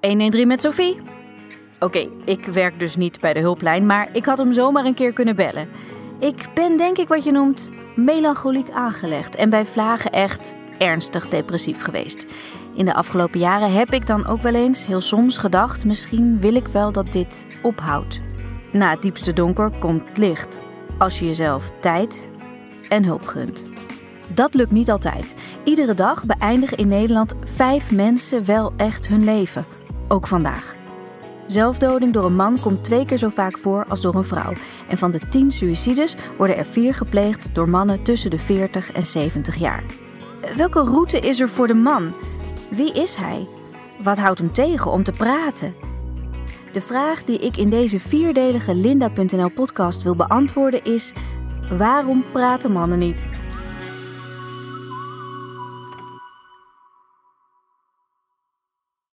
113 met Sophie. Oké, ik werk dus niet bij de hulplijn, maar ik had hem zomaar een keer kunnen bellen. Ik ben denk ik wat je noemt melancholiek aangelegd en bij vlagen echt ernstig depressief geweest. In de afgelopen jaren heb ik dan ook wel eens heel soms gedacht: misschien wil ik wel dat dit ophoudt. Na het diepste donker komt licht als je jezelf tijd en hulp gunt. Dat lukt niet altijd. Iedere dag beëindigen in Nederland vijf mensen wel echt hun leven. Ook vandaag. Zelfdoding door een man komt twee keer zo vaak voor als door een vrouw. En van de tien suïcides worden er vier gepleegd door mannen tussen de 40 en 70 jaar. Welke route is er voor de man? Wie is hij? Wat houdt hem tegen om te praten? De vraag die ik in deze vierdelige Linda.nl podcast wil beantwoorden is: waarom praten mannen niet?